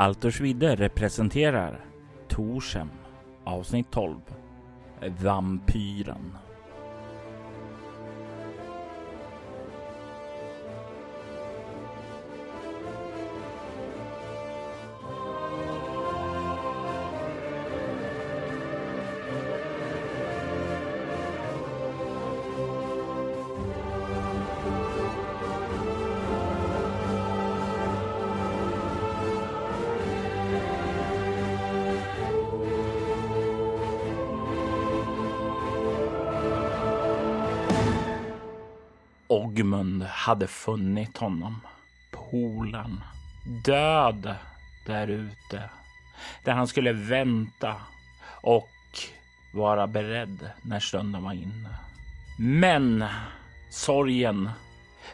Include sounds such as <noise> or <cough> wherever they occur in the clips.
Alters Vidde representerar Torshem avsnitt 12 Vampyren. Hade funnit honom. Polen. Död där ute. Där han skulle vänta och vara beredd när stunden var inne. Men sorgen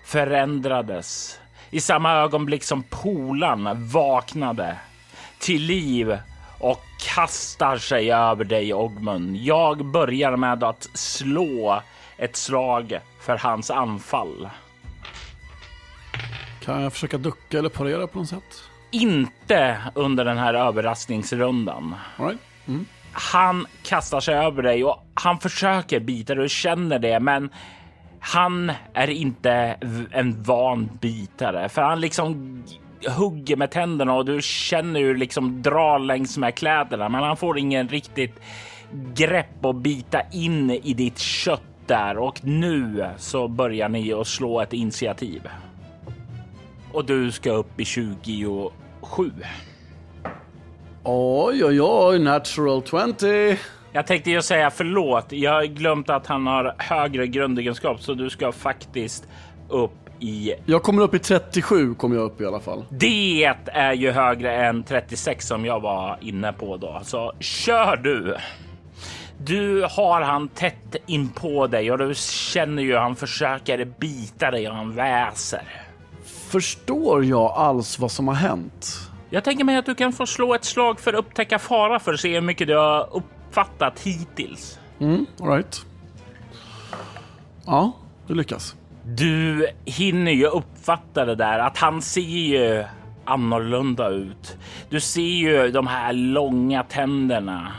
förändrades i samma ögonblick som polan vaknade till liv och kastar sig över dig Ogmund. Jag börjar med att slå ett slag för hans anfall. Kan jag försöka ducka eller parera på något sätt? Inte under den här överraskningsrundan. All right. mm. Han kastar sig över dig och han försöker bita dig, du känner det, men han är inte en van bitare för han liksom hugger med tänderna och du känner hur liksom drar längs med kläderna, men han får ingen riktigt grepp och bita in i ditt kött där och nu så börjar ni att slå ett initiativ. Och du ska upp i 27. Oj, oj, oj, natural 20. Jag tänkte ju säga förlåt. Jag har glömt att han har högre grundegenskap så du ska faktiskt upp i... Jag kommer upp i 37 kommer jag upp i alla fall. Det är ju högre än 36 som jag var inne på då, så kör du. Du har han tätt in på dig och du känner ju han försöker bita dig och han väser. Förstår jag alls vad som har hänt? Jag tänker mig att du kan få slå ett slag för att upptäcka fara för att se hur mycket du har uppfattat hittills. Mm, all right. Ja, du lyckas. Du hinner ju uppfatta det där att han ser ju annorlunda ut. Du ser ju de här långa tänderna.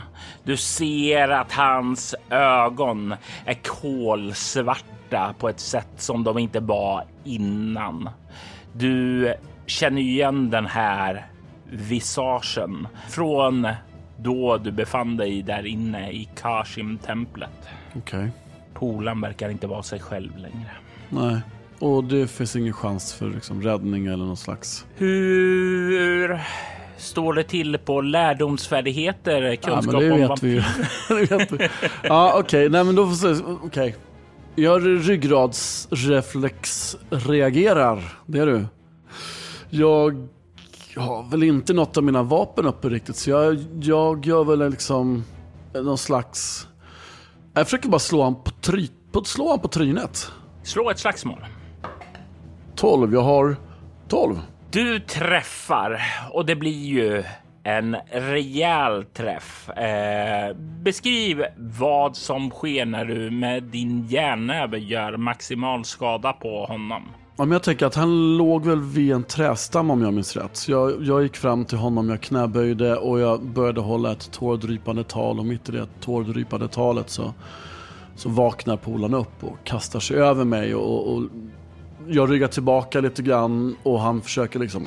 Du ser att hans ögon är kolsvarta på ett sätt som de inte var innan. Du känner igen den här visagen från då du befann dig där inne i Kashim-templet. Okej. Okay. Polan verkar inte vara sig själv längre. Nej, och det finns ingen chans för liksom räddning eller någon slags... Hur står det till på lärdomsfärdigheter? Kunskap ja, men det om vet vi ju. <laughs> Ja, okej. Okay. Nej, men då får vi Okej. Okay. Jag ryggradsreflex reagerar. Det är du. Jag har väl inte något av mina vapen uppe riktigt, så jag, jag gör väl liksom någon slags... Jag försöker bara slå honom på, try, på, slå honom på trynet. Slå ett slagsmål. 12. Jag har 12. Du träffar och det blir ju en rejäl träff. Eh, beskriv vad som sker när du med din järnnäve gör maximal skada på honom. Ja, men jag tänker att han låg väl vid en trästam om jag minns rätt. Så jag, jag gick fram till honom, jag knäböjde och jag började hålla ett tårdrypande tal och mitt i det tårdrypande talet så, så vaknar polaren upp och kastar sig över mig och, och jag ryggar tillbaka lite grann och han försöker liksom...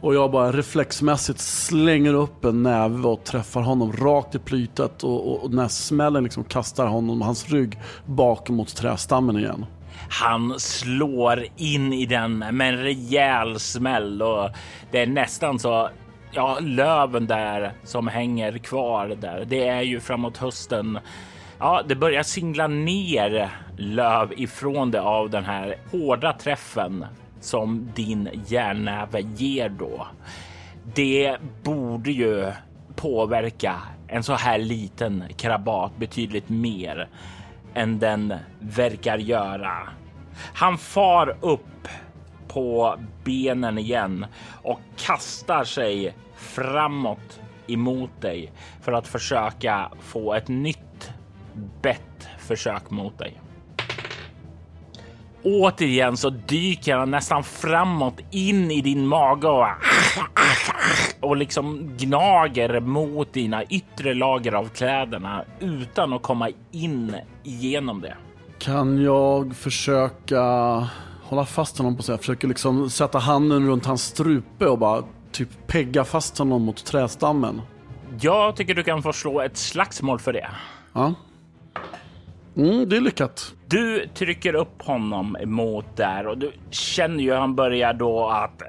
Och jag bara reflexmässigt slänger upp en näve och träffar honom rakt i plytet och, och, och den här smällen liksom kastar honom, hans rygg bak mot trästammen igen. Han slår in i den med en rejäl smäll och det är nästan så ja, löven där som hänger kvar där. Det är ju framåt hösten Ja, det börjar singla ner löv ifrån det av den här hårda träffen som din järnnäve ger då. Det borde ju påverka en så här liten krabat betydligt mer än den verkar göra. Han far upp på benen igen och kastar sig framåt emot dig för att försöka få ett nytt bett försök mot dig. Återigen så dyker han nästan framåt in i din mage och och liksom gnager mot dina yttre lager av kläderna utan att komma in igenom det. Kan jag försöka hålla fast honom på sig? Jag försöker liksom sätta handen runt hans strupe och bara typ pegga fast honom mot trästammen. Jag tycker du kan få slå ett slagsmål för det. Ja. Mm, det är lyckat. Du trycker upp honom emot där och du känner ju han börjar då att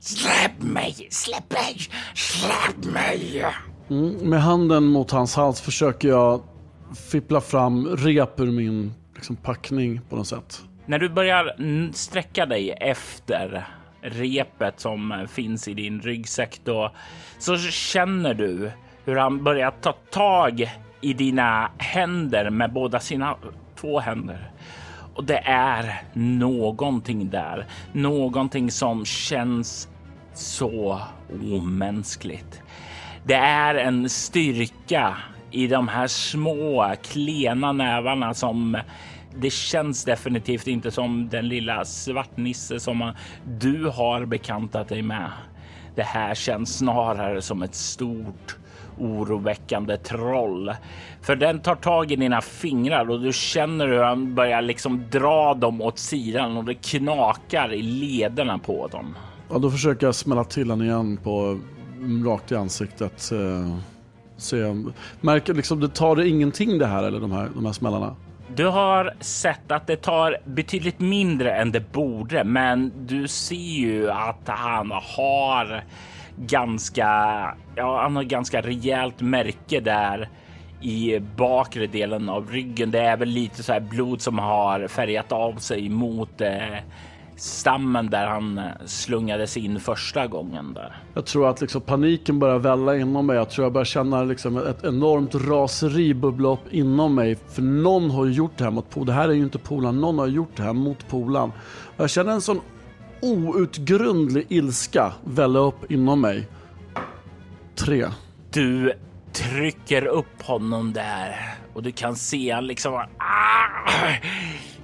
släpp mig, släpp mig, släpp mig. Mm, med handen mot hans hals försöker jag fippla fram rep ur min liksom, packning på något sätt. När du börjar sträcka dig efter repet som finns i din ryggsäck då så känner du hur han börjar ta tag i dina händer med båda sina två händer. Och det är någonting där, någonting som känns så omänskligt. Det är en styrka i de här små klena nävarna som det känns definitivt inte som den lilla svartnisse som du har bekantat dig med. Det här känns snarare som ett stort oroväckande troll. För den tar tag i dina fingrar och du känner hur han börjar liksom dra dem åt sidan och det knakar i lederna på dem. Ja, då försöker jag smälla till honom igen på rakt i ansiktet. Eh, se, märker liksom, det tar det ingenting det här eller de här, de här smällarna? Du har sett att det tar betydligt mindre än det borde, men du ser ju att han har ganska, ja, han har ganska rejält märke där i bakre delen av ryggen. Det är väl lite så här blod som har färgat av sig mot eh, stammen där han eh, slungades in första gången där. Jag tror att liksom paniken börjar välla inom mig. Jag tror jag börjar känna liksom ett enormt raseri bubbla upp inom mig. För någon har gjort det här mot Polan. Det här är ju inte Polan. Någon har gjort det här mot Polan. Jag känner en sån outgrundlig ilska välla upp inom mig. Tre. Du trycker upp honom där och du kan se han liksom. Ah,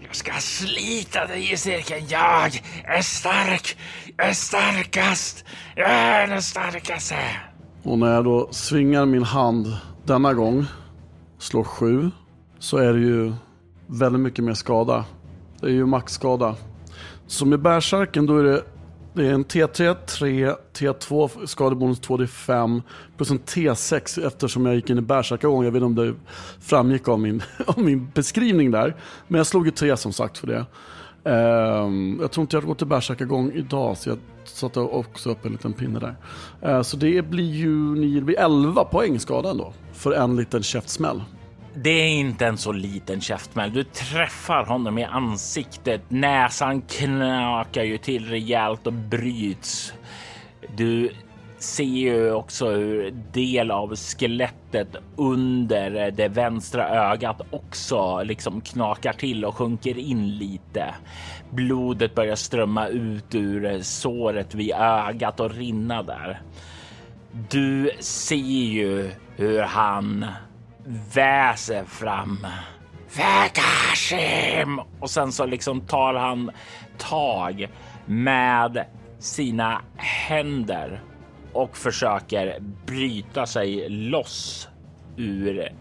jag ska slita dig i cirkeln. Jag är stark. Jag är starkast. Jag är den starkaste. Och när jag då svingar min hand denna gång, slår sju, så är det ju väldigt mycket mer skada. Det är ju maxskada. Så med bärsärken då är det, det är en T3, 3, T2, skadebonus 2, det är 5 plus en T6 eftersom jag gick in i bärsärkagång. Jag vet inte om det framgick av min, <laughs> av min beskrivning där. Men jag slog ju 3 som sagt för det. Um, jag tror inte jag går till bärsärkagång idag så jag satte också upp en liten pinne där. Uh, så det blir ju 9, det blir 11 poäng skada ändå för en liten käftsmäll. Det är inte en så liten käftsmäll. Du träffar honom i ansiktet. Näsan knakar ju till rejält och bryts. Du ser ju också hur del av skelettet under det vänstra ögat också liksom knakar till och sjunker in lite. Blodet börjar strömma ut ur såret vid ögat och rinna där. Du ser ju hur han väser fram. Fakashim! Och sen så liksom tar han tag med sina händer och försöker bryta sig loss ur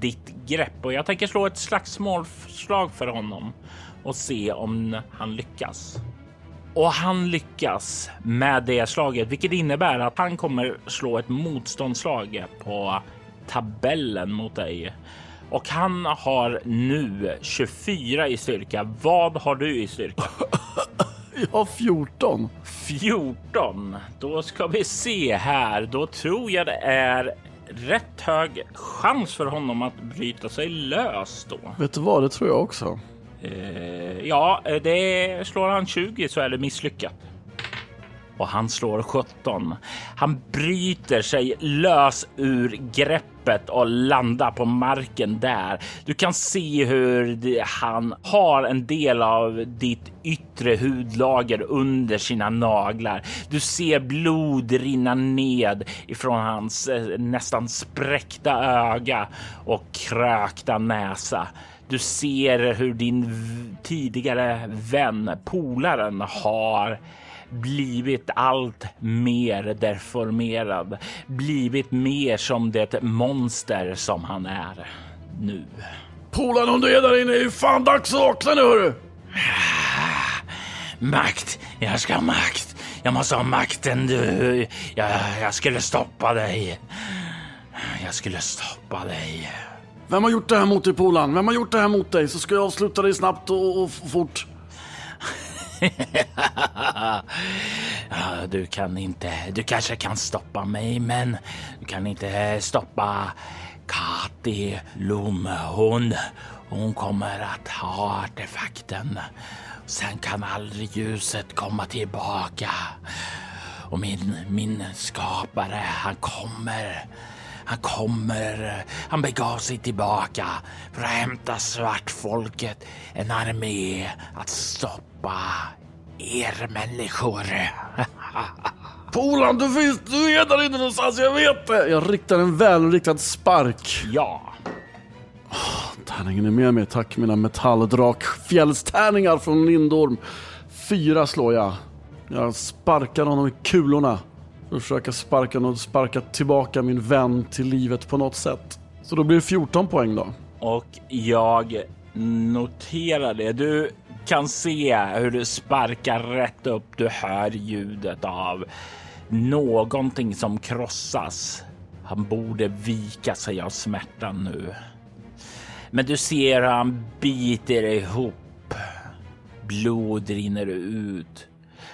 ditt grepp. Och jag tänker slå ett slagsmålslag för honom och se om han lyckas. Och han lyckas med det slaget, vilket innebär att han kommer slå ett motståndslag på tabellen mot dig. Och han har nu 24 i styrka. Vad har du i styrka? <laughs> Jag har 14. 14. Då ska vi se här. Då tror jag det är rätt hög chans för honom att bryta sig lös då. Vet du vad? Det tror jag också. Eh, ja, det slår han 20 så är det misslyckat och han slår 17. Han bryter sig lös ur greppet och landar på marken där. Du kan se hur han har en del av ditt yttre hudlager under sina naglar. Du ser blod rinna ned ifrån hans eh, nästan spräckta öga och krökta näsa. Du ser hur din tidigare vän, polaren, har blivit allt mer deformerad, blivit mer som det monster som han är nu. Polaren om du är där inne, är fan dags att vakna nu hörru! <sighs> Makt, jag ska ha makt. Jag måste ha makten du. Jag, jag skulle stoppa dig. Jag skulle stoppa dig. Vem har gjort det här mot dig Polan? Vem har gjort det här mot dig? Så ska jag avsluta dig snabbt och, och fort. <laughs> ja, du kan inte, du kanske kan stoppa mig, men du kan inte stoppa Kati Lom. Hon, hon kommer att ha artefakten. Sen kan aldrig ljuset komma tillbaka. Och min, min skapare, han kommer. Han kommer. Han begav sig tillbaka för att hämta svartfolket. En armé att stoppa er människor. <laughs> Polan, du finns, du är där inne någonstans, jag vet det! Jag riktar en välriktad spark. Ja. Tärningen är med mig, tack mina metalldrakfjällstärningar från Lindorm. Fyra slår jag. Jag sparkar honom i kulorna. För att försöka sparka, något, sparka tillbaka min vän till livet på något sätt. Så då blir det 14 poäng då. Och jag noterar det. Du kan se hur du sparkar rätt upp. Du hör ljudet av någonting som krossas. Han borde vika sig av smärtan nu. Men du ser hur han biter ihop. Blod rinner ut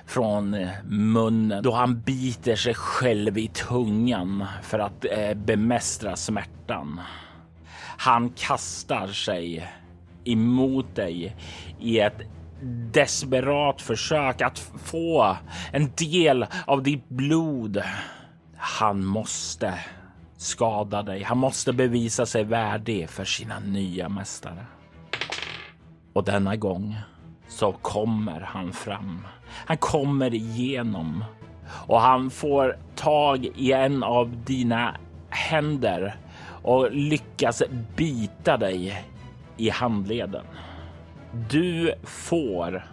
från eh, munnen då han biter sig själv i tungan för att eh, bemästra smärtan. Han kastar sig emot dig i ett desperat försök att få en del av ditt blod. Han måste skada dig. Han måste bevisa sig värdig för sina nya mästare. Och denna gång så kommer han fram. Han kommer igenom och han får tag i en av dina händer och lyckas bita dig i handleden. Du får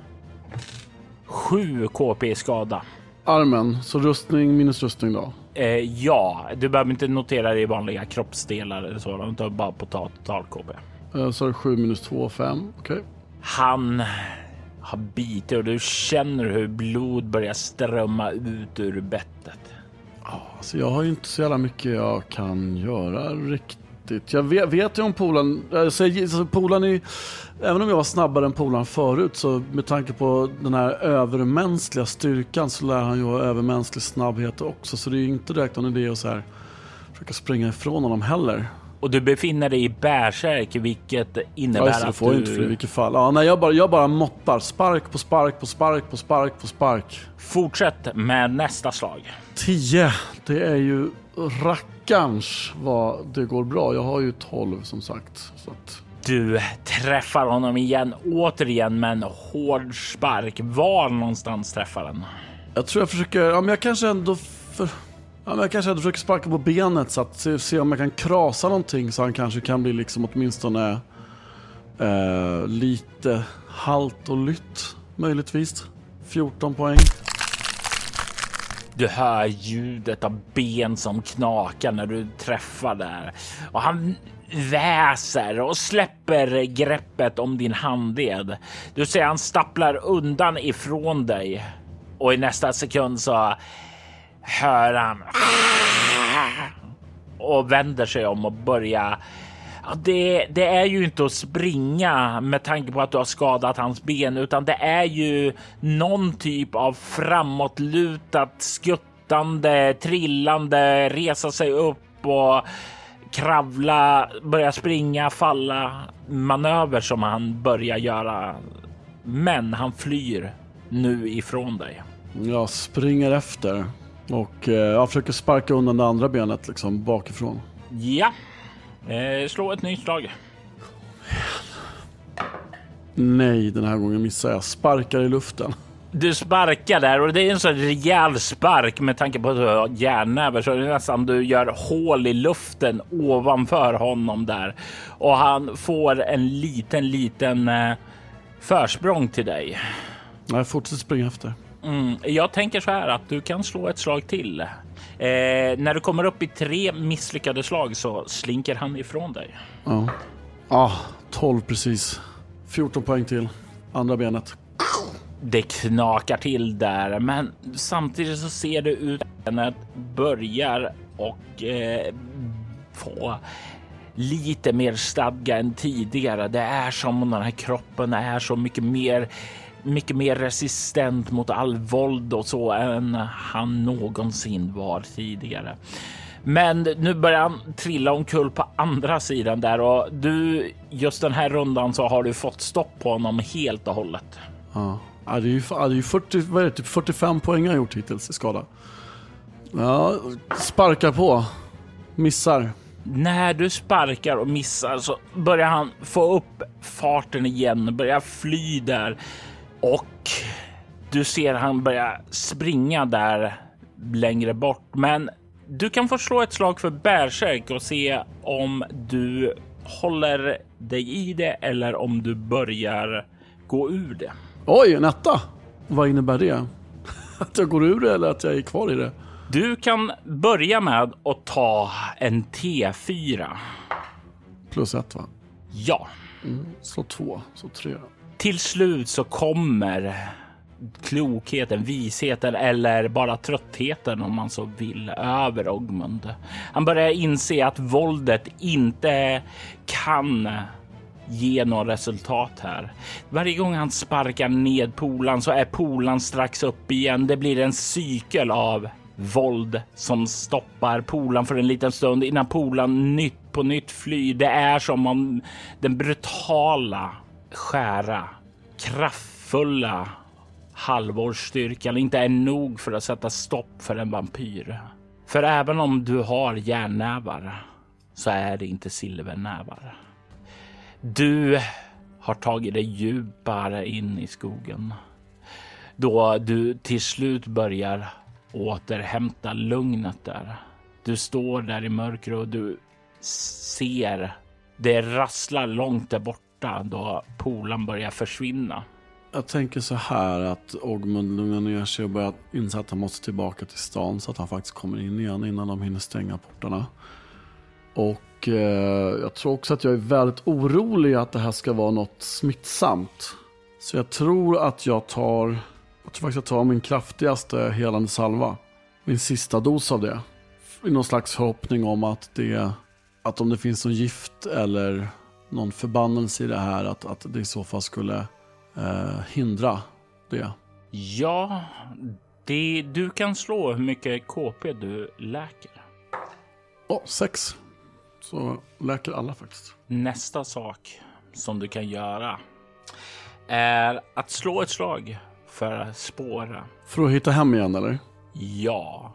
7 KP skada. Armen, så rustning minus rustning då? Eh, ja, du behöver inte notera det i vanliga kroppsdelar eller sådant, utan bara på total KP. Eh, så är det 7 minus 2, 5. Okej. Okay. Han har bitit och du känner hur blod börjar strömma ut ur bettet. Alltså jag har ju inte så jävla mycket jag kan göra riktigt. Jag vet, vet ju om Polan, alltså, alltså Polan är Även om jag var snabbare än Polan förut så med tanke på den här övermänskliga styrkan så lär han ju ha övermänsklig snabbhet också. Så det är ju inte direkt någon idé att så här, försöka springa ifrån honom heller. Och du befinner dig i bärsärk, vilket innebär ja, att får du... inte fly i vilket fall. Ja, nej, jag, bara, jag bara mottar. Spark på spark på spark på spark på spark. Fortsätt med nästa slag. 10. Det är ju rackarns vad det går bra. Jag har ju 12 som sagt. Så att... Du träffar honom igen, återigen med en hård spark. Var någonstans träffar den? Jag tror jag försöker, ja men jag kanske ändå för... Ja, men jag kanske hade försökt sparka på benet så att se, se, om jag kan krasa någonting så han kanske kan bli liksom åtminstone eh, lite halt och lytt möjligtvis. 14 poäng. Du hör ljudet av ben som knakar när du träffar där och han väser och släpper greppet om din handled. Du ser han stapplar undan ifrån dig och i nästa sekund så hör han och vänder sig om och börjar Ja, det, det, är ju inte att springa med tanke på att du har skadat hans ben, utan det är ju någon typ av framåtlutat, skuttande, trillande, resa sig upp och kravla, börja springa, falla manöver som han börjar göra. Men han flyr nu ifrån dig. Jag springer efter och eh, jag försöker sparka undan det andra benet liksom bakifrån. Ja, eh, slå ett nytt slag. Nej, den här gången missar jag. Sparkar i luften. Du sparkar där och det är en sån rejäl spark med tanke på att du har järnnävar så är det nästan du gör hål i luften ovanför honom där och han får en liten, liten eh, försprång till dig. Jag fortsätter springa efter. Mm, jag tänker så här att du kan slå ett slag till. Eh, när du kommer upp i tre misslyckade slag så slinker han ifrån dig. Ja. Ah, 12 precis. 14 poäng till. Andra benet. Det knakar till där, men samtidigt så ser det ut att det börjar och eh, få lite mer stadga än tidigare. Det är som om den här kroppen är så mycket mer mycket mer resistent mot all våld och så än han någonsin var tidigare. Men nu börjar han trilla omkull på andra sidan där och du just den här rundan så har du fått stopp på honom helt och hållet. Ja, det är ju, det är ju 40, vad är det, typ 45 poäng jag gjort hittills i skada. Ja, sparkar på. Missar. När du sparkar och missar så börjar han få upp farten igen, börjar fly där och du ser han börja springa där längre bort. Men du kan få slå ett slag för bärsärk och se om du håller dig i det eller om du börjar gå ur det. Oj, en etta! Vad innebär det? <laughs> Att jag går ur det eller att jag är kvar i det? Du kan börja med att ta en T4. Plus ett va? Ja. Mm, så två, så tre. Till slut så kommer klokheten, visheten eller bara tröttheten om man så vill över Ogmund. Han börjar inse att våldet inte kan ge något resultat här. Varje gång han sparkar ned polan så är polan strax upp igen. Det blir en cykel av våld som stoppar polan för en liten stund innan polan nytt på nytt flyr. Det är som om den brutala, skära, kraftfulla halvårsstyrkan inte är nog för att sätta stopp för en vampyr. För även om du har järnnävar så är det inte silvernävar. Du har tagit dig djupare in i skogen då du till slut börjar återhämta lugnet där. Du står där i mörker och du ser det rasslar långt där borta då polan börjar försvinna. Jag tänker så här att Ogmund lugnar ner sig och börjar inse att han måste tillbaka till stan så att han faktiskt kommer in igen innan de hinner stänga portarna. Och eh, jag tror också att jag är väldigt orolig att det här ska vara något smittsamt. Så jag tror att jag tar, jag tror faktiskt jag tar min kraftigaste helande salva. Min sista dos av det. I någon slags förhoppning om att det, att om det finns någon gift eller någon förbannelse i det här, att, att det i så fall skulle eh, hindra det. Ja, det, du kan slå hur mycket KP du läker. Åh, oh, sex. Så läker alla faktiskt. Nästa sak som du kan göra är att slå ett slag för att spåra. För att hitta hem igen eller? Ja.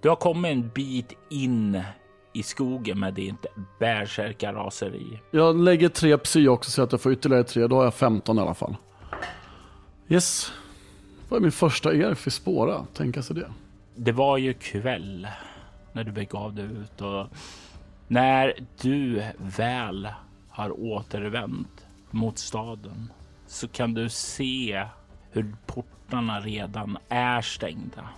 Du har kommit en bit in i skogen med ditt bärsärkaraseri. Jag lägger tre psy också så att jag får ytterligare tre. Då har jag 15 i alla fall. Yes. Vad är min första erf i spåra? Tänka sig det. Det var ju kväll när du begav dig ut och när du väl har återvänt mot staden så kan du se hur portarna redan är stängda.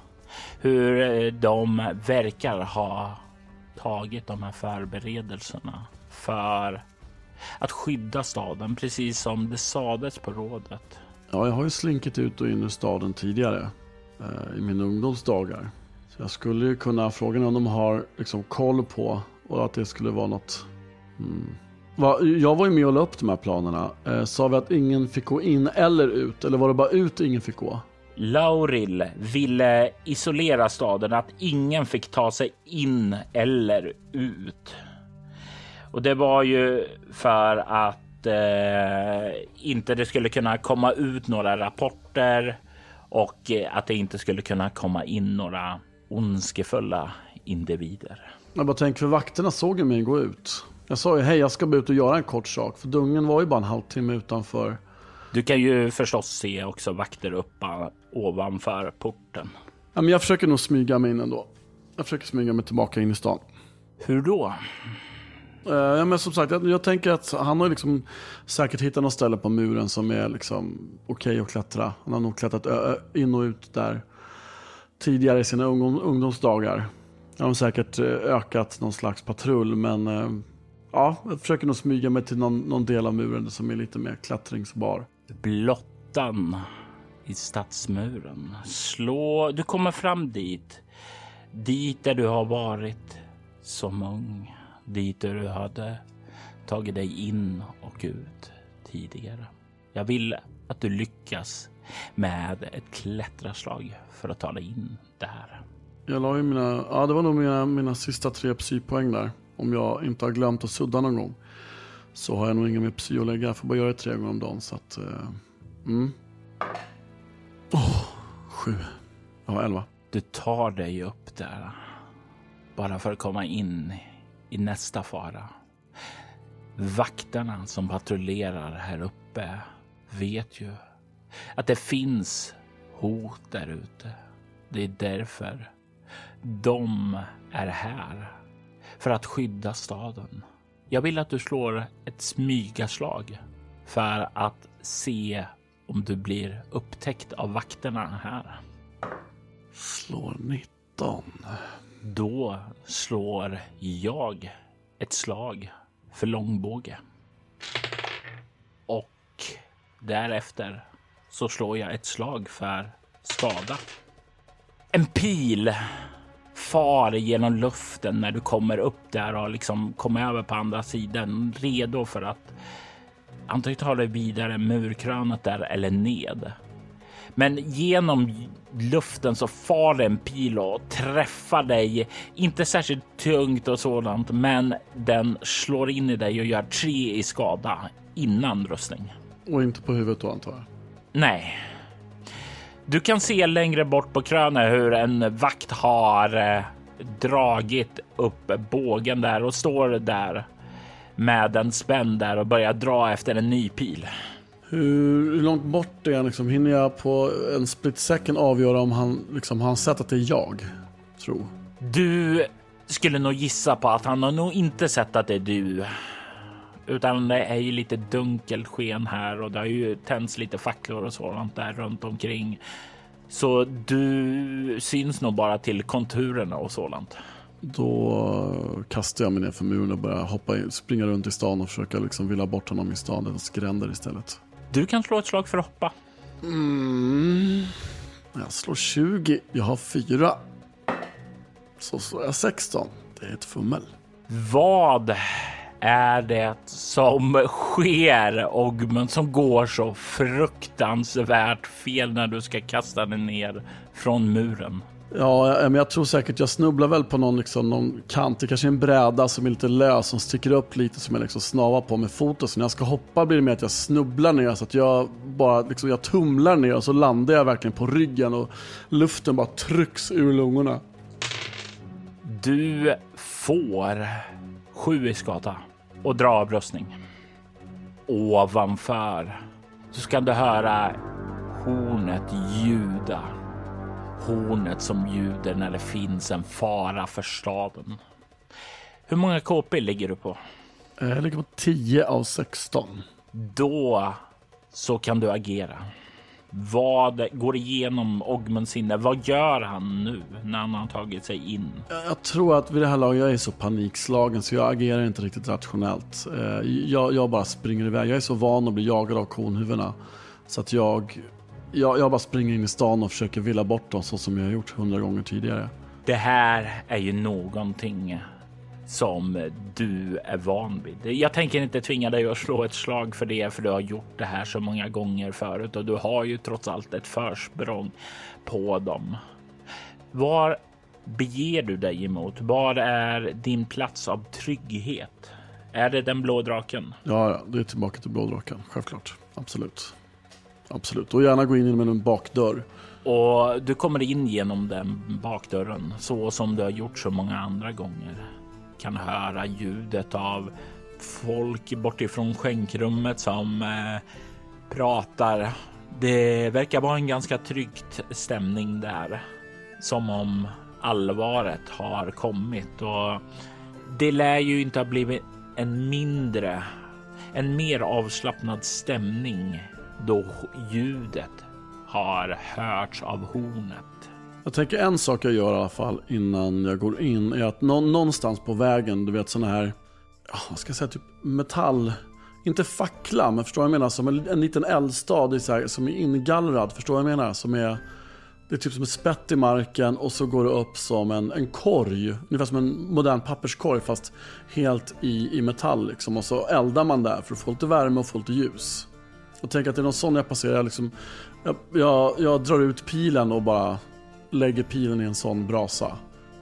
Hur de verkar ha tagit de här förberedelserna för att skydda staden, precis som det sades på rådet. Ja, jag har ju slinkit ut och in i staden tidigare eh, i mina ungdomsdagar. Så jag skulle ju kunna, frågan om de har liksom koll på och att det skulle vara något... Mm. Va, jag var ju med och la upp de här planerna. Eh, sa vi att ingen fick gå in eller ut? Eller var det bara ut ingen fick gå? Lauril ville isolera staden, att ingen fick ta sig in eller ut. Och det var ju för att eh, inte det skulle kunna komma ut några rapporter och eh, att det inte skulle kunna komma in några ondskefulla individer. Jag bara tänker, för vakterna såg ju mig gå ut. Jag sa ju hej, jag ska bara ut och göra en kort sak. För dungen var ju bara en halvtimme utanför. Du kan ju förstås se också vakter uppe ovanför porten. Ja, men jag försöker nog smyga mig in ändå. Jag försöker smyga mig tillbaka in i stan. Hur då? Eh, ja, men som sagt, jag, jag, tänker att han har liksom säkert hittat något ställe på muren som är liksom okej okay att klättra. Han har nog klättrat in och ut där tidigare i sina ungdom, ungdomsdagar. Han har säkert eh, ökat någon slags patrull, men eh, ja, jag försöker nog smyga mig till någon, någon del av muren som är lite mer klättringsbar. Blottan i stadsmuren. Slå, du kommer fram dit. Dit där du har varit som ung. Dit där du hade tagit dig in och ut tidigare. Jag vill att du lyckas med ett klättraslag för att ta dig in där. Jag la ju mina, ja det var nog mina, mina sista tre psypoäng där. Om jag inte har glömt att sudda någon gång. Så har jag nog inga mer psy att lägga. Jag får bara göra det tre gånger om dagen. Så att, uh, mm. oh, sju. Ja, elva. Du tar dig upp där. Bara för att komma in i nästa fara. Vakterna som patrullerar här uppe vet ju att det finns hot där ute. Det är därför de är här. För att skydda staden. Jag vill att du slår ett smygaslag för att se om du blir upptäckt av vakterna här. Slår 19. Då slår jag ett slag för långbåge. Och därefter så slår jag ett slag för skada. En pil far genom luften när du kommer upp där och liksom kommer över på andra sidan, redo för att antingen ta dig vidare murkrönet där eller ned. Men genom luften så far en pil och träffar dig. Inte särskilt tungt och sådant, men den slår in i dig och gör tre i skada innan rustning. Och inte på huvudet då antar jag? Nej. Du kan se längre bort på krönet hur en vakt har eh, dragit upp bågen där och står där med en spänn där och börjar dra efter en ny pil. Hur, långt bort är han? Liksom, hinner jag på en split second avgöra om han liksom, han sett att det är jag? Tro. Du skulle nog gissa på att han har nog inte sett att det är du. Utan det är ju lite dunkelt sken här och det har ju tänts lite facklor och sådant där runt omkring. Så du syns nog bara till konturerna och sådant. Då kastar jag mig ner för muren och börjar hoppa in, springa runt i stan och försöka liksom villa bort honom i stadens gränder istället. Du kan slå ett slag för att hoppa. Mm. Jag slår 20. Jag har fyra. Så slår jag 16. Det är ett fummel. Vad är det som sker Ogmund som går så fruktansvärt fel när du ska kasta dig ner från muren? Ja, men jag tror säkert jag snubblar väl på någon, liksom, någon kant. Det kanske är en bräda som är lite lös som sticker upp lite som jag liksom snavar på med foten. Så när jag ska hoppa blir det mer att jag snubblar ner så att jag bara liksom, jag tumlar ner och så landar jag verkligen på ryggen och luften bara trycks ur lungorna. Du får sju i skada och dra avrustning. Ovanför så ska du höra hornet ljuda hornet som ljuder när det finns en fara för staden. Hur många KP ligger du på? Jag ligger på 10 av 16. Då så kan du agera. Vad går igenom Ogmunds sinne? Vad gör han nu när han har tagit sig in? Jag tror att vid det här laget, jag är så panikslagen så jag agerar inte riktigt rationellt. Eh, jag, jag bara springer iväg. Jag är så van att bli jagad av konhuvudena så att jag jag, jag bara springer in i stan och försöker villa bort dem så som jag har gjort hundra gånger tidigare. Det här är ju någonting som du är van vid. Jag tänker inte tvinga dig att slå ett slag för det, för du har gjort det här så många gånger förut och du har ju trots allt ett försprång på dem. Var beger du dig emot? Var är din plats av trygghet? Är det den blå draken? Ja, det är tillbaka till blå draken, självklart. Absolut. Absolut, och gärna gå in med en bakdörr. Och du kommer in genom den bakdörren så som du har gjort så många andra gånger. Kan höra ljudet av folk bortifrån skänkrummet som eh, pratar. Det verkar vara en ganska tryggt stämning där. Som om allvaret har kommit och det lär ju inte ha blivit en mindre, en mer avslappnad stämning då ljudet har hörts av hornet. Jag tänker en sak jag gör i alla fall innan jag går in är att någonstans på vägen, du vet sådana här, vad ska jag säga, typ metall, inte fackla, men förstår vad jag menar? Som en, en liten eldstad så här, som är ingallrad, förstår vad jag menar? Som är, det är typ som ett spett i marken och så går det upp som en, en korg, ungefär som en modern papperskorg fast helt i, i metall liksom. Och så eldar man där för att få lite värme och få lite ljus. Och tänk att det är någon sån jag passerar, jag, liksom, jag, jag, jag drar ut pilen och bara lägger pilen i en sån brasa.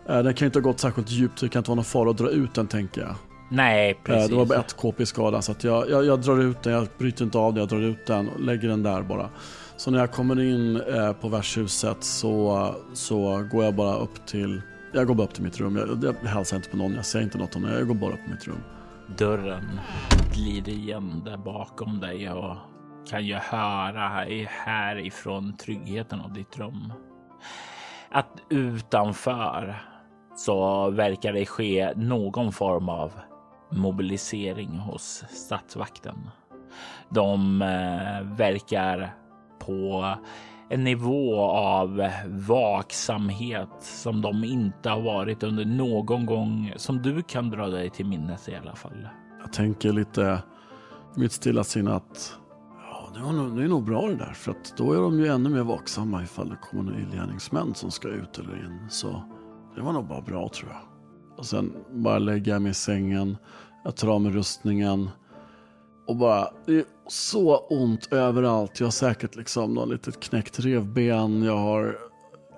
Eh, den kan ju inte ha gått särskilt djupt, så det kan inte vara någon fara att dra ut den tänker jag. Nej, precis. Det var bara ett KP skada så att jag, jag, jag, drar ut den, jag bryter inte av den, jag drar ut den och lägger den där bara. Så när jag kommer in eh, på värdshuset så, så går jag bara upp till, jag går bara upp till mitt rum. Jag, jag hälsar inte på någon, jag säger inte något om det, jag går bara upp på mitt rum. Dörren glider igen där bakom dig och kan ju höra härifrån tryggheten av ditt rum. Att utanför så verkar det ske någon form av mobilisering hos statsvakten. De eh, verkar på en nivå av vaksamhet som de inte har varit under någon gång som du kan dra dig till minnes i alla fall. Jag tänker lite mitt stilla sinne att det, var nog, det är nog bra det där för att då är de ju ännu mer vaksamma ifall det kommer några illgärningsmän som ska ut eller in. Så det var nog bara bra tror jag. Och sen bara lägga jag mig i sängen. Jag tar av mig rustningen. Och bara, det är så ont överallt. Jag har säkert liksom något litet knäckt revben. Jag har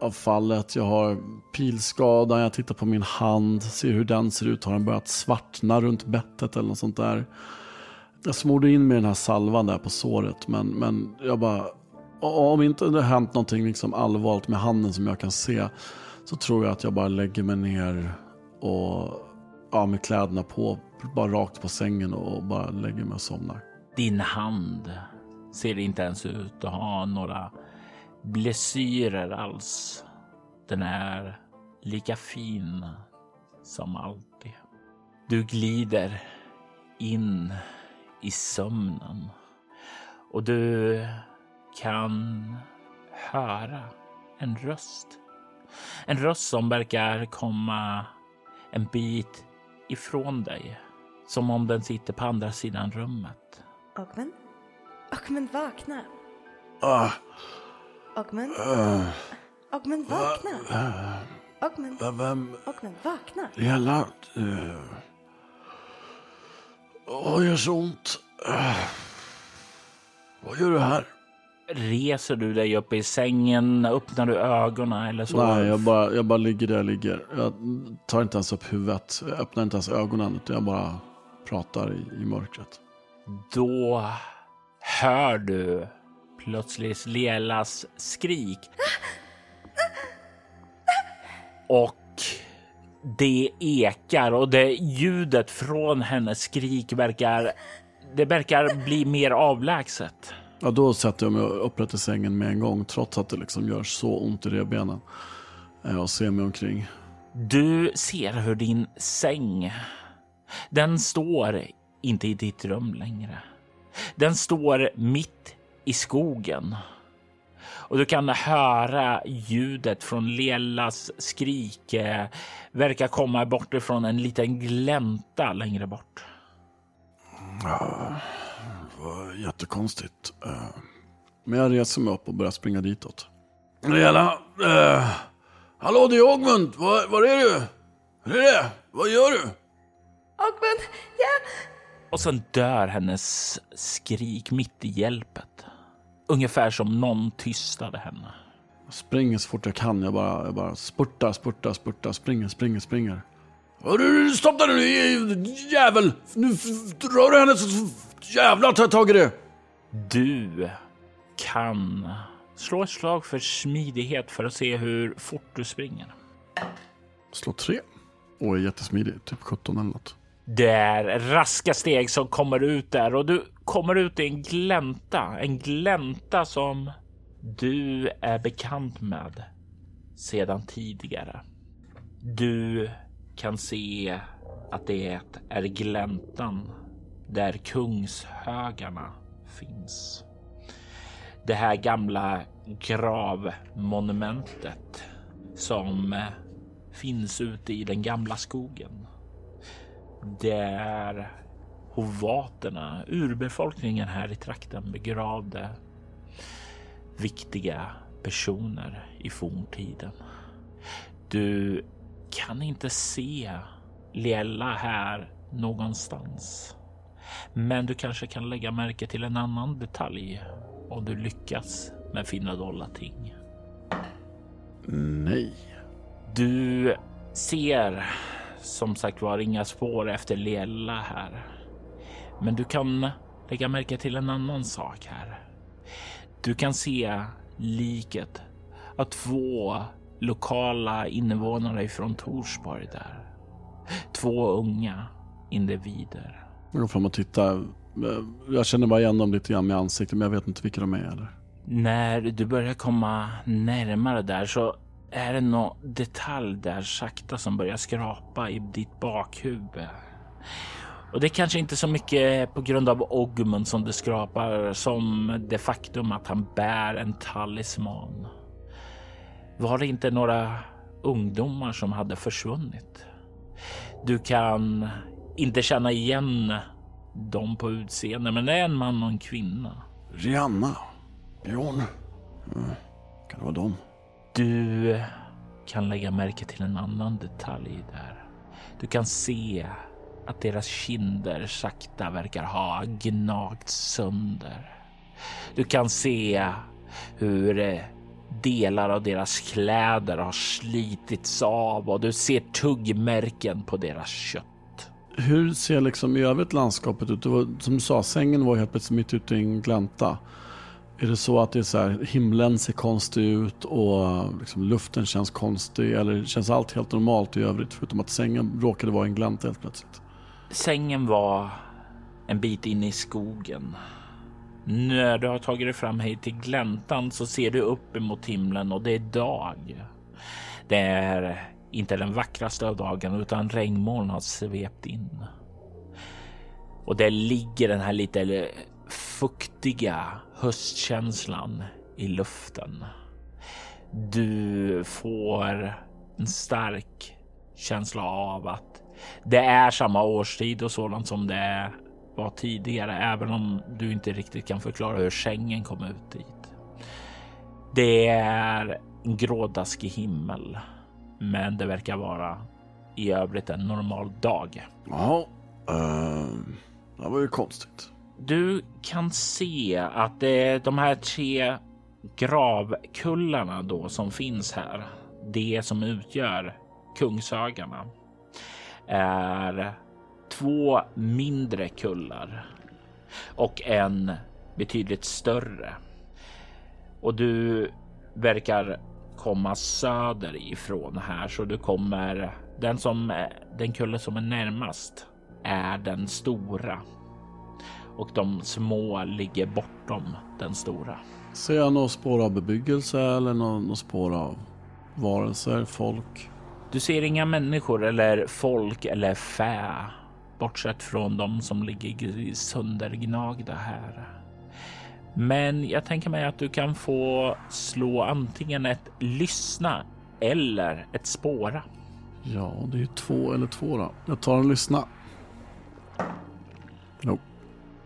avfallet. Jag har pilskadan. Jag tittar på min hand. Ser hur den ser ut. Har den börjat svartna runt bettet eller något sånt där? Jag smorde in med den här salvan där på såret. Men, men jag bara, om inte det har hänt någonting liksom allvarligt med handen som jag kan se. Så tror jag att jag bara lägger mig ner och ja, med kläderna på, bara rakt på sängen och bara lägger mig och somnar. Din hand ser inte ens ut att ha några blessyrer alls. Den är lika fin som alltid. Du glider in i sömnen och du kan höra en röst. En röst som verkar komma en bit ifrån dig. Som om den sitter på andra sidan rummet. Ogmund? Ogmund vakna. Ah, Ogmund? uh, Ogmund vakna. uh, Ogmund? vem? Ogmund vakna. Hela... Uh, Åh, gör så ont. Uh, vad gör du här? Reser du dig upp i sängen? Öppnar du ögonen eller så? Nej, jag bara, jag bara ligger där jag ligger. Jag tar inte ens upp huvudet. Jag öppnar inte ens ögonen. Utan jag bara pratar i, i mörkret. Då hör du plötsligt Lelas skrik. <gasps> Och det ekar och det ljudet från hennes skrik verkar, det verkar bli mer avlägset. Ja, då sätter jag mig upprätt i sängen med en gång. Trots att det liksom gör så ont i revbenen. Eh, Och ser mig omkring. Du ser hur din säng, den står inte i ditt rum längre. Den står mitt i skogen. Och du kan höra ljudet från Lelas skrik eh, verkar komma bort ifrån en liten glänta längre bort. Det var jättekonstigt. Eh, Men jag reser mig upp och börjar springa ditåt. Rela, eh, hallå det är Ogmund, var, var är du? Hur är det? Vad gör du? Ogmund, ja! Och sen dör hennes skrik mitt i hjälpet. Ungefär som någon tystade henne. Jag springer så fort jag kan. Jag bara, jag bara spurtar, spurtar, spurtar, springer, springer, springer. Stopp där nu jävel! Nu rör du henne så jävlar tar jag tag i det! Du kan slå ett slag för smidighet för att se hur fort du springer. Slå tre. Och är jättesmidig, typ 17 eller något. Det är raska steg som kommer ut där och du kommer ut i en glänta. En glänta som du är bekant med sedan tidigare. Du kan se att det är gläntan där kungshögarna finns. Det här gamla gravmonumentet som finns ute i den gamla skogen. Där hovaterna, urbefolkningen här i trakten begravde viktiga personer i forntiden. Du kan inte se Liella här någonstans. Men du kanske kan lägga märke till en annan detalj om du lyckas med finna dolda ting. Nej. Du ser som sagt var inga spår efter Liella här. Men du kan lägga märke till en annan sak här. Du kan se liket av två lokala invånare ifrån Torsborg där. Två unga individer. Jag går fram och tittar. Jag känner bara igen dem lite grann med ansiktet, men jag vet inte vilka de är. Eller? När du börjar komma närmare där så är det någon detalj där sakta som börjar skrapa i ditt bakhuvud. Och det är kanske inte så mycket på grund av Ogmund som det skrapar som det faktum att han bär en talisman. Var det inte några ungdomar som hade försvunnit? Du kan inte känna igen dem på utseende, men det är en man och en kvinna. Rihanna. Björn. Mm. Kan det vara dem? Du kan lägga märke till en annan detalj där. Du kan se att deras kinder sakta verkar ha gnagt sönder. Du kan se hur eh, delar av deras kläder har slitits av och du ser tuggmärken på deras kött. Hur ser liksom i övrigt landskapet ut? Det var, som du sa, sängen var helt plötsligt mitt ute i en glänta. Är det så att det är så här, himlen ser konstig ut och liksom luften känns konstig eller känns allt helt normalt i övrigt förutom att sängen råkade vara en glänta helt plötsligt? Sängen var en bit in i skogen. När du har tagit dig fram hit till gläntan så ser du upp emot himlen och det är dag. Det är inte den vackraste av dagen utan regnmoln har svept in. Och där ligger den här lite fuktiga höstkänslan i luften. Du får en stark känsla av att det är samma årstid och sådant som det var tidigare, även om du inte riktigt kan förklara hur sängen kom ut dit. Det är en grådaskig himmel, men det verkar vara i övrigt en normal dag. Ja, uh, det var ju konstigt. Du kan se att det, de här tre gravkullarna då som finns här, det som utgör Kungshögarna, är två mindre kullar och en betydligt större. Och du verkar komma söderifrån här så du kommer den som den kulle som är närmast är den stora och de små ligger bortom den stora. Ser jag några spår av bebyggelse eller några spår av varelser, folk? Du ser inga människor eller folk eller fä bortsett från de som ligger söndergnagda här. Men jag tänker mig att du kan få slå antingen ett lyssna eller ett spåra. Ja, det är ju två eller två då. Jag tar en lyssna. Nope.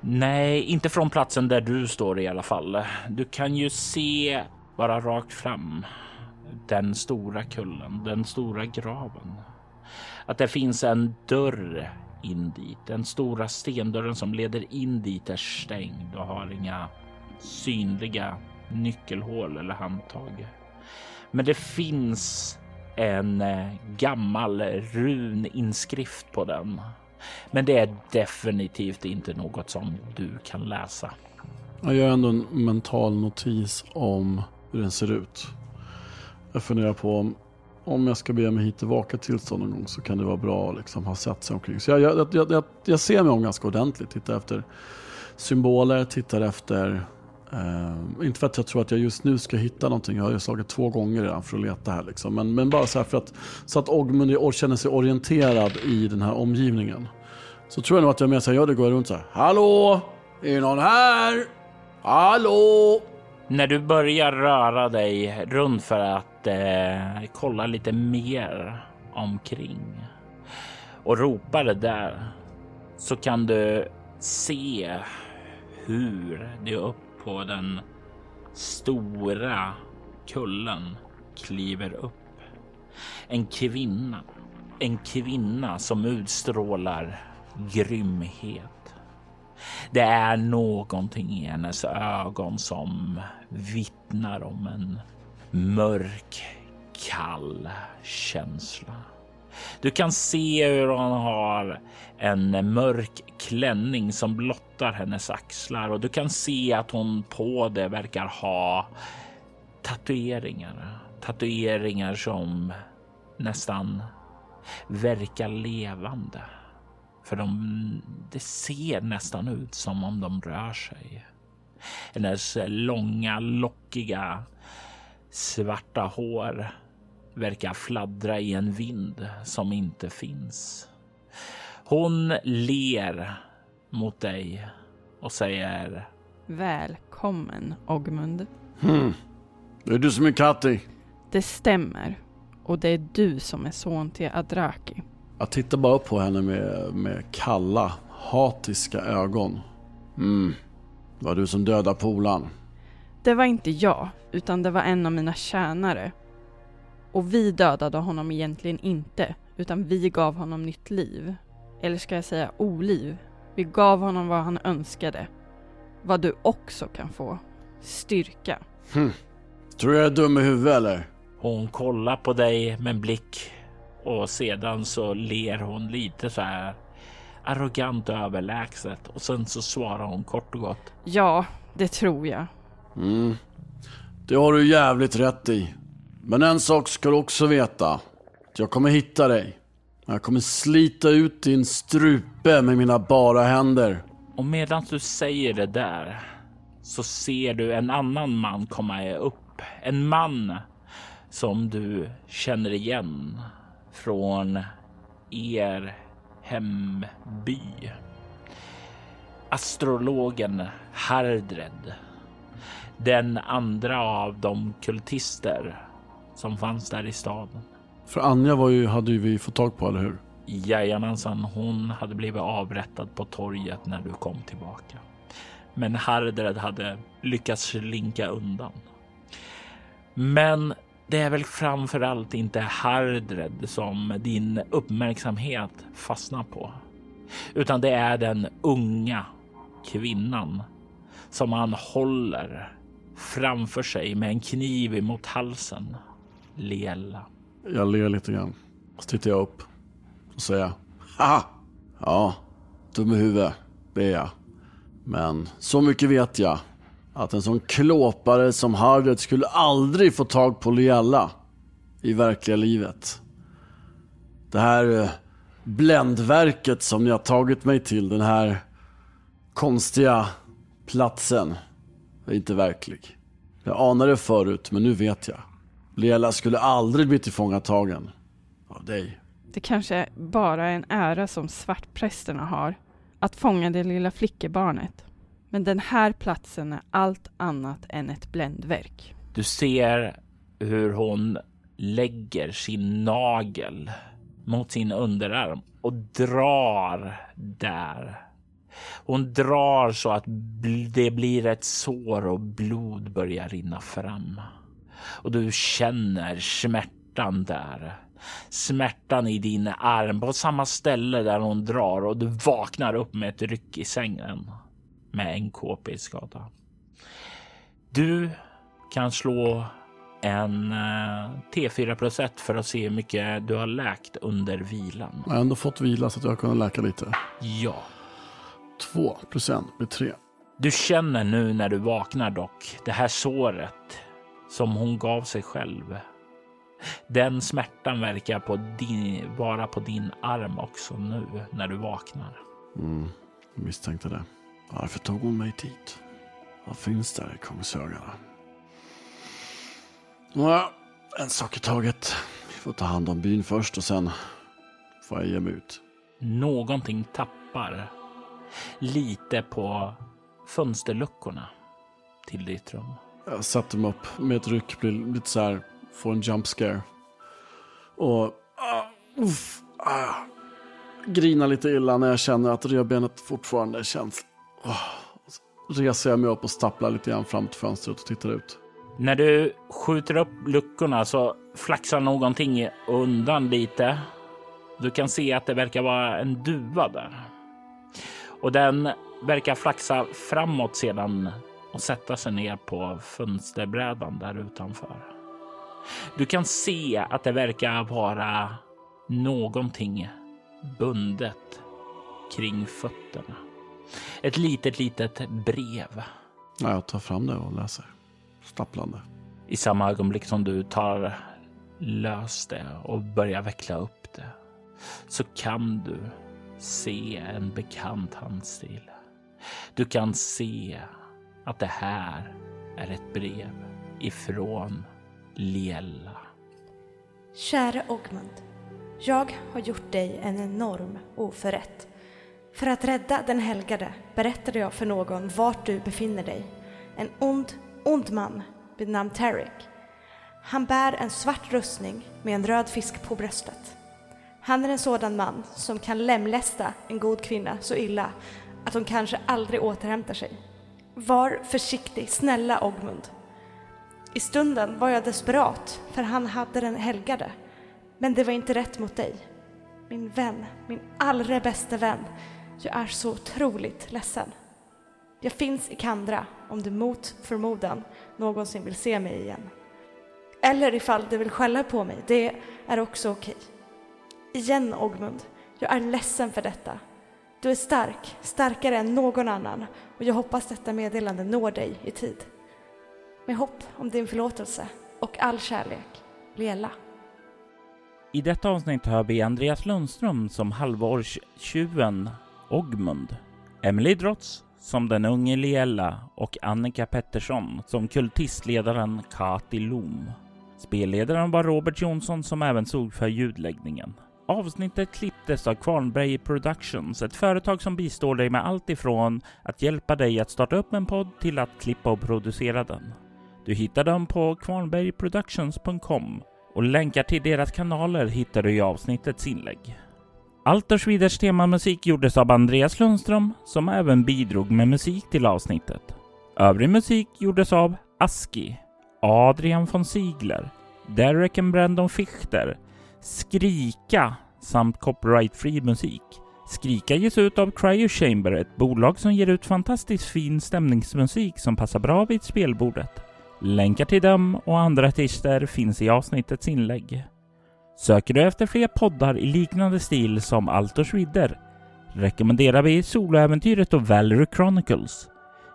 Nej, inte från platsen där du står i alla fall. Du kan ju se bara rakt fram den stora kullen, den stora graven. Att det finns en dörr in dit. Den stora stendörren som leder in dit är stängd och har inga synliga nyckelhål eller handtag. Men det finns en eh, gammal runinskrift på den. Men det är definitivt inte något som du kan läsa. Jag gör ändå en mental notis om hur den ser ut. Jag funderar på om, om jag ska be mig hit tillbaka tillstånd någon gång så kan det vara bra att liksom ha sett sig omkring. Så jag, jag, jag, jag, jag ser mig om ganska ordentligt. Tittar efter symboler, tittar efter Uh, inte för att jag tror att jag just nu ska hitta någonting. Jag har ju slagit två gånger redan för att leta här. Liksom. Men, men bara så här för att, så att Ogmund känner sig orienterad i den här omgivningen. Så tror jag nog att jag mer så här, gör det går runt så här. Hallå? Är någon här? Hallå? När du börjar röra dig runt för att eh, kolla lite mer omkring och ropar det där så kan du se hur det upp på den stora kullen kliver upp en kvinna. En kvinna som utstrålar grymhet. Det är någonting i hennes ögon som vittnar om en mörk, kall känsla. Du kan se hur hon har en mörk klänning som blottar hennes axlar och du kan se att hon på det verkar ha tatueringar. Tatueringar som nästan verkar levande. För de, det ser nästan ut som om de rör sig. Hennes långa, lockiga, svarta hår verkar fladdra i en vind som inte finns. Hon ler mot dig och säger Välkommen, Ogmund. Hmm. Det är du som är Katti. Det stämmer. Och det är du som är son till Adraki. Jag tittar bara på henne med, med kalla, hatiska ögon. Mm. Det var du som dödade polan. Det var inte jag, utan det var en av mina tjänare. Och vi dödade honom egentligen inte, utan vi gav honom nytt liv. Eller ska jag säga oliv. Vi gav honom vad han önskade. Vad du också kan få. Styrka. Hm. Tror du jag är dum i huvudet eller? Hon kollar på dig med en blick och sedan så ler hon lite så här arrogant och överlägset och sen så svarar hon kort och gott. Ja, det tror jag. Mm. Det har du jävligt rätt i. Men en sak ska du också veta. Jag kommer hitta dig. Jag kommer slita ut din strupe med mina bara händer. Och medan du säger det där så ser du en annan man komma upp. En man som du känner igen från er hemby. Astrologen Hardred. Den andra av de kultister som fanns där i staden. För Anja var ju, hade ju vi fått tag på, eller hur? Jajamensan, hon hade blivit avrättad på torget när du kom tillbaka. Men Hardred hade lyckats slinka undan. Men det är väl framför allt inte Hardred som din uppmärksamhet fastnar på, utan det är den unga kvinnan som han håller framför sig med en kniv emot halsen. Lela. Jag ler lite grann. Så tittar jag upp och säger Haha! Ja, dum i huvudet, det är jag. Men så mycket vet jag att en sån klåpare som Harriet skulle aldrig få tag på Liella i verkliga livet. Det här eh, bländverket som ni har tagit mig till, den här konstiga platsen, är inte verklig. Jag anade det förut, men nu vet jag. Liella skulle aldrig bli tillfångatagen av dig. Det kanske bara är en ära som svartprästerna har, att fånga det lilla flickebarnet. Men den här platsen är allt annat än ett bländverk. Du ser hur hon lägger sin nagel mot sin underarm och drar där. Hon drar så att det blir ett sår och blod börjar rinna fram. Och du känner smärtan där. Smärtan i din arm på samma ställe där hon drar och du vaknar upp med ett ryck i sängen med en KP-skada. Du kan slå en eh, T4 plus 1 för att se hur mycket du har läkt under vilan. Jag har ändå fått vila så att jag kunnat läka lite. Ja. Två plus en blir tre. Du känner nu när du vaknar dock det här såret som hon gav sig själv. Den smärtan verkar på din, vara på din arm också nu när du vaknar. Mm, jag misstänkte det. Varför tog hon mig dit? Vad finns där i Kungsögarna? Nåja, en sak i taget. Vi får ta hand om byn först och sen får jag ge mig ut. Någonting tappar lite på fönsterluckorna till ditt rum. Jag sätter mig upp med ett ryck, blir lite så här, får en jump scare. Och uh, uff, ah, uh, grinar lite illa när jag känner att revbenet fortfarande känns. Oh, så reser jag mig upp och stapplar lite grann fram till fönstret och tittar ut. När du skjuter upp luckorna så flaxar någonting undan lite. Du kan se att det verkar vara en duva där. Och den verkar flaxa framåt sedan och sätta sig ner på fönsterbrädan där utanför. Du kan se att det verkar vara någonting bundet kring fötterna. Ett litet, litet brev. Ja, jag tar fram det och läser. Stapplande. I samma ögonblick som du tar lös det och börjar veckla upp det så kan du se en bekant handstil. Du kan se att det här är ett brev ifrån Liella. Käre Ogmund. Jag har gjort dig en enorm oförrätt. För att rädda den helgade berättade jag för någon vart du befinner dig. En ond, ond man vid namn Tarek. Han bär en svart rustning med en röd fisk på bröstet. Han är en sådan man som kan lemlästa en god kvinna så illa att hon kanske aldrig återhämtar sig. Var försiktig, snälla Ogmund. I stunden var jag desperat, för han hade den helgade. Men det var inte rätt mot dig. Min vän, min allra bästa vän. Jag är så otroligt ledsen. Jag finns i Kandra om du mot förmodan någonsin vill se mig igen. Eller ifall du vill skälla på mig, det är också okej. Igen Ogmund, jag är ledsen för detta. Du är stark, starkare än någon annan och jag hoppas detta meddelande når dig i tid. Med hopp om din förlåtelse och all kärlek, Lela. I detta avsnitt hör vi Andreas Lundström som halvårstjuven Ogmund, Emily Drotz som den unge Liella och Annika Pettersson som kultistledaren Kati Lom. Spelledaren var Robert Jonsson som även såg för ljudläggningen. Avsnittet klipptes av Kvarnberg Productions, ett företag som bistår dig med allt ifrån att hjälpa dig att starta upp en podd till att klippa och producera den. Du hittar dem på kvarnbergproductions.com och länkar till deras kanaler hittar du i avsnittets inlägg. Alters Viders temamusik gjordes av Andreas Lundström som även bidrog med musik till avsnittet. Övrig musik gjordes av Aski, Adrian von Ziegler, Derek and Brandon Fichter, Skrika samt copyright-free musik. Skrika ges ut av Cryo Chamber, ett bolag som ger ut fantastiskt fin stämningsmusik som passar bra vid spelbordet. Länkar till dem och andra artister finns i avsnittets inlägg. Söker du efter fler poddar i liknande stil som Altors vidder rekommenderar vi Soloäventyret och Valerie Chronicles.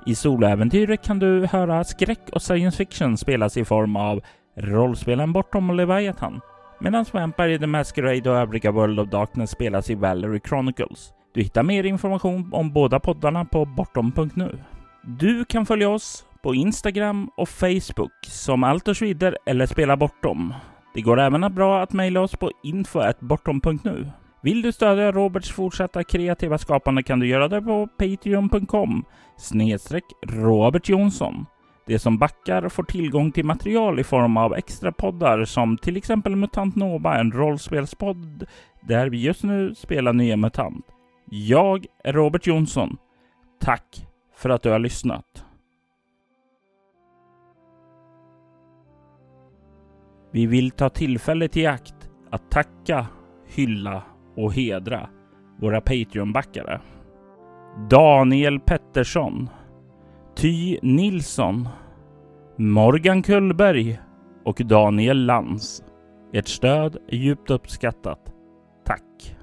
I Soloäventyret kan du höra skräck och science fiction spelas i form av rollspelen Bortom Leviathan medan Vampire the Masquerade och övriga World of Darkness spelas i Valerie Chronicles. Du hittar mer information om båda poddarna på bortom.nu. Du kan följa oss på Instagram och Facebook som Altors vidder eller Spela Bortom. Det går även bra att mejla oss på info.bortom.nu. Vill du stödja Roberts fortsatta kreativa skapande kan du göra det på patreon.com snedstreck Robert Jonsson. De som backar får tillgång till material i form av extra poddar som till exempel MUTANT NOVA, en rollspelspodd där vi just nu spelar nya MUTANT. Jag är Robert Jonsson. Tack för att du har lyssnat. Vi vill ta tillfället i akt att tacka, hylla och hedra våra Patreon-backare. Daniel Pettersson, Ty Nilsson, Morgan Kullberg och Daniel Lantz. Ert stöd är djupt uppskattat. Tack!